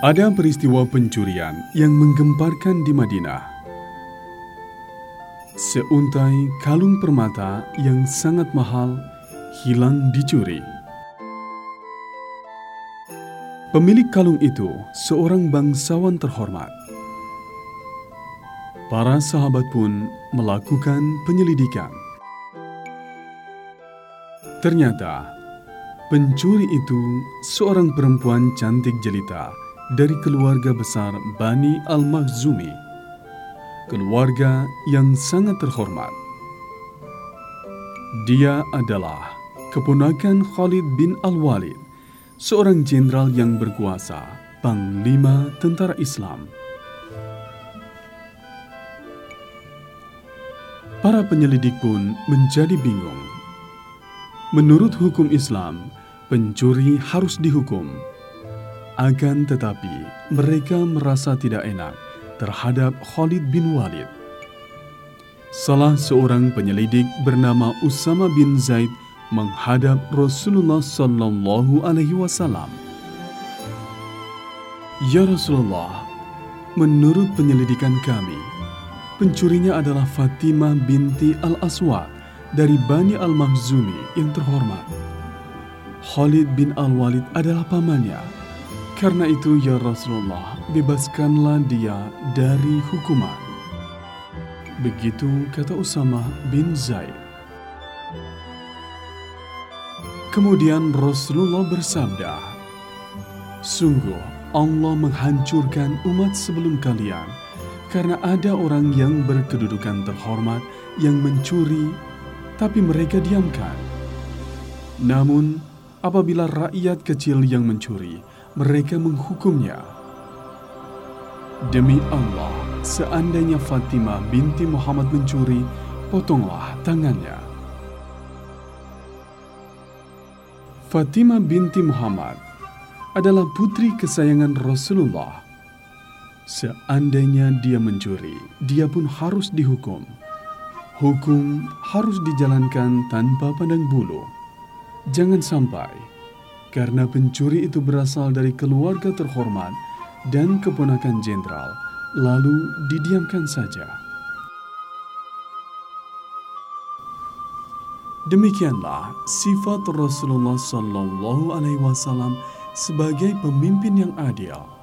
Ada peristiwa pencurian yang menggemparkan di Madinah. Seuntai kalung permata yang sangat mahal hilang dicuri. Pemilik kalung itu seorang bangsawan terhormat. Para sahabat pun melakukan penyelidikan. Ternyata pencuri itu seorang perempuan cantik jelita dari keluarga besar Bani Al-Makhzumi, keluarga yang sangat terhormat. Dia adalah keponakan Khalid bin Al-Walid, seorang jenderal yang berkuasa, panglima tentara Islam. Para penyelidik pun menjadi bingung. Menurut hukum Islam, pencuri harus dihukum akan tetapi, mereka merasa tidak enak terhadap Khalid bin Walid. Salah seorang penyelidik bernama Usama bin Zaid menghadap Rasulullah Sallallahu Alaihi Wasallam. Ya Rasulullah, menurut penyelidikan kami, pencurinya adalah Fatimah binti Al-Aswad dari Bani Al-Makhzumi yang terhormat. Khalid bin Al-Walid adalah pamannya karena itu ya Rasulullah, bebaskanlah dia dari hukuman. Begitu kata Usama bin Zaid. Kemudian Rasulullah bersabda, Sungguh Allah menghancurkan umat sebelum kalian karena ada orang yang berkedudukan terhormat yang mencuri, tapi mereka diamkan. Namun, apabila rakyat kecil yang mencuri, mereka menghukumnya. Demi Allah, seandainya Fatimah binti Muhammad mencuri, potonglah tangannya. Fatimah binti Muhammad adalah putri kesayangan Rasulullah. Seandainya dia mencuri, dia pun harus dihukum. Hukum harus dijalankan tanpa pandang bulu. Jangan sampai karena pencuri itu berasal dari keluarga terhormat dan keponakan jenderal, lalu didiamkan saja. Demikianlah sifat Rasulullah Sallallahu Alaihi Wasallam sebagai pemimpin yang adil.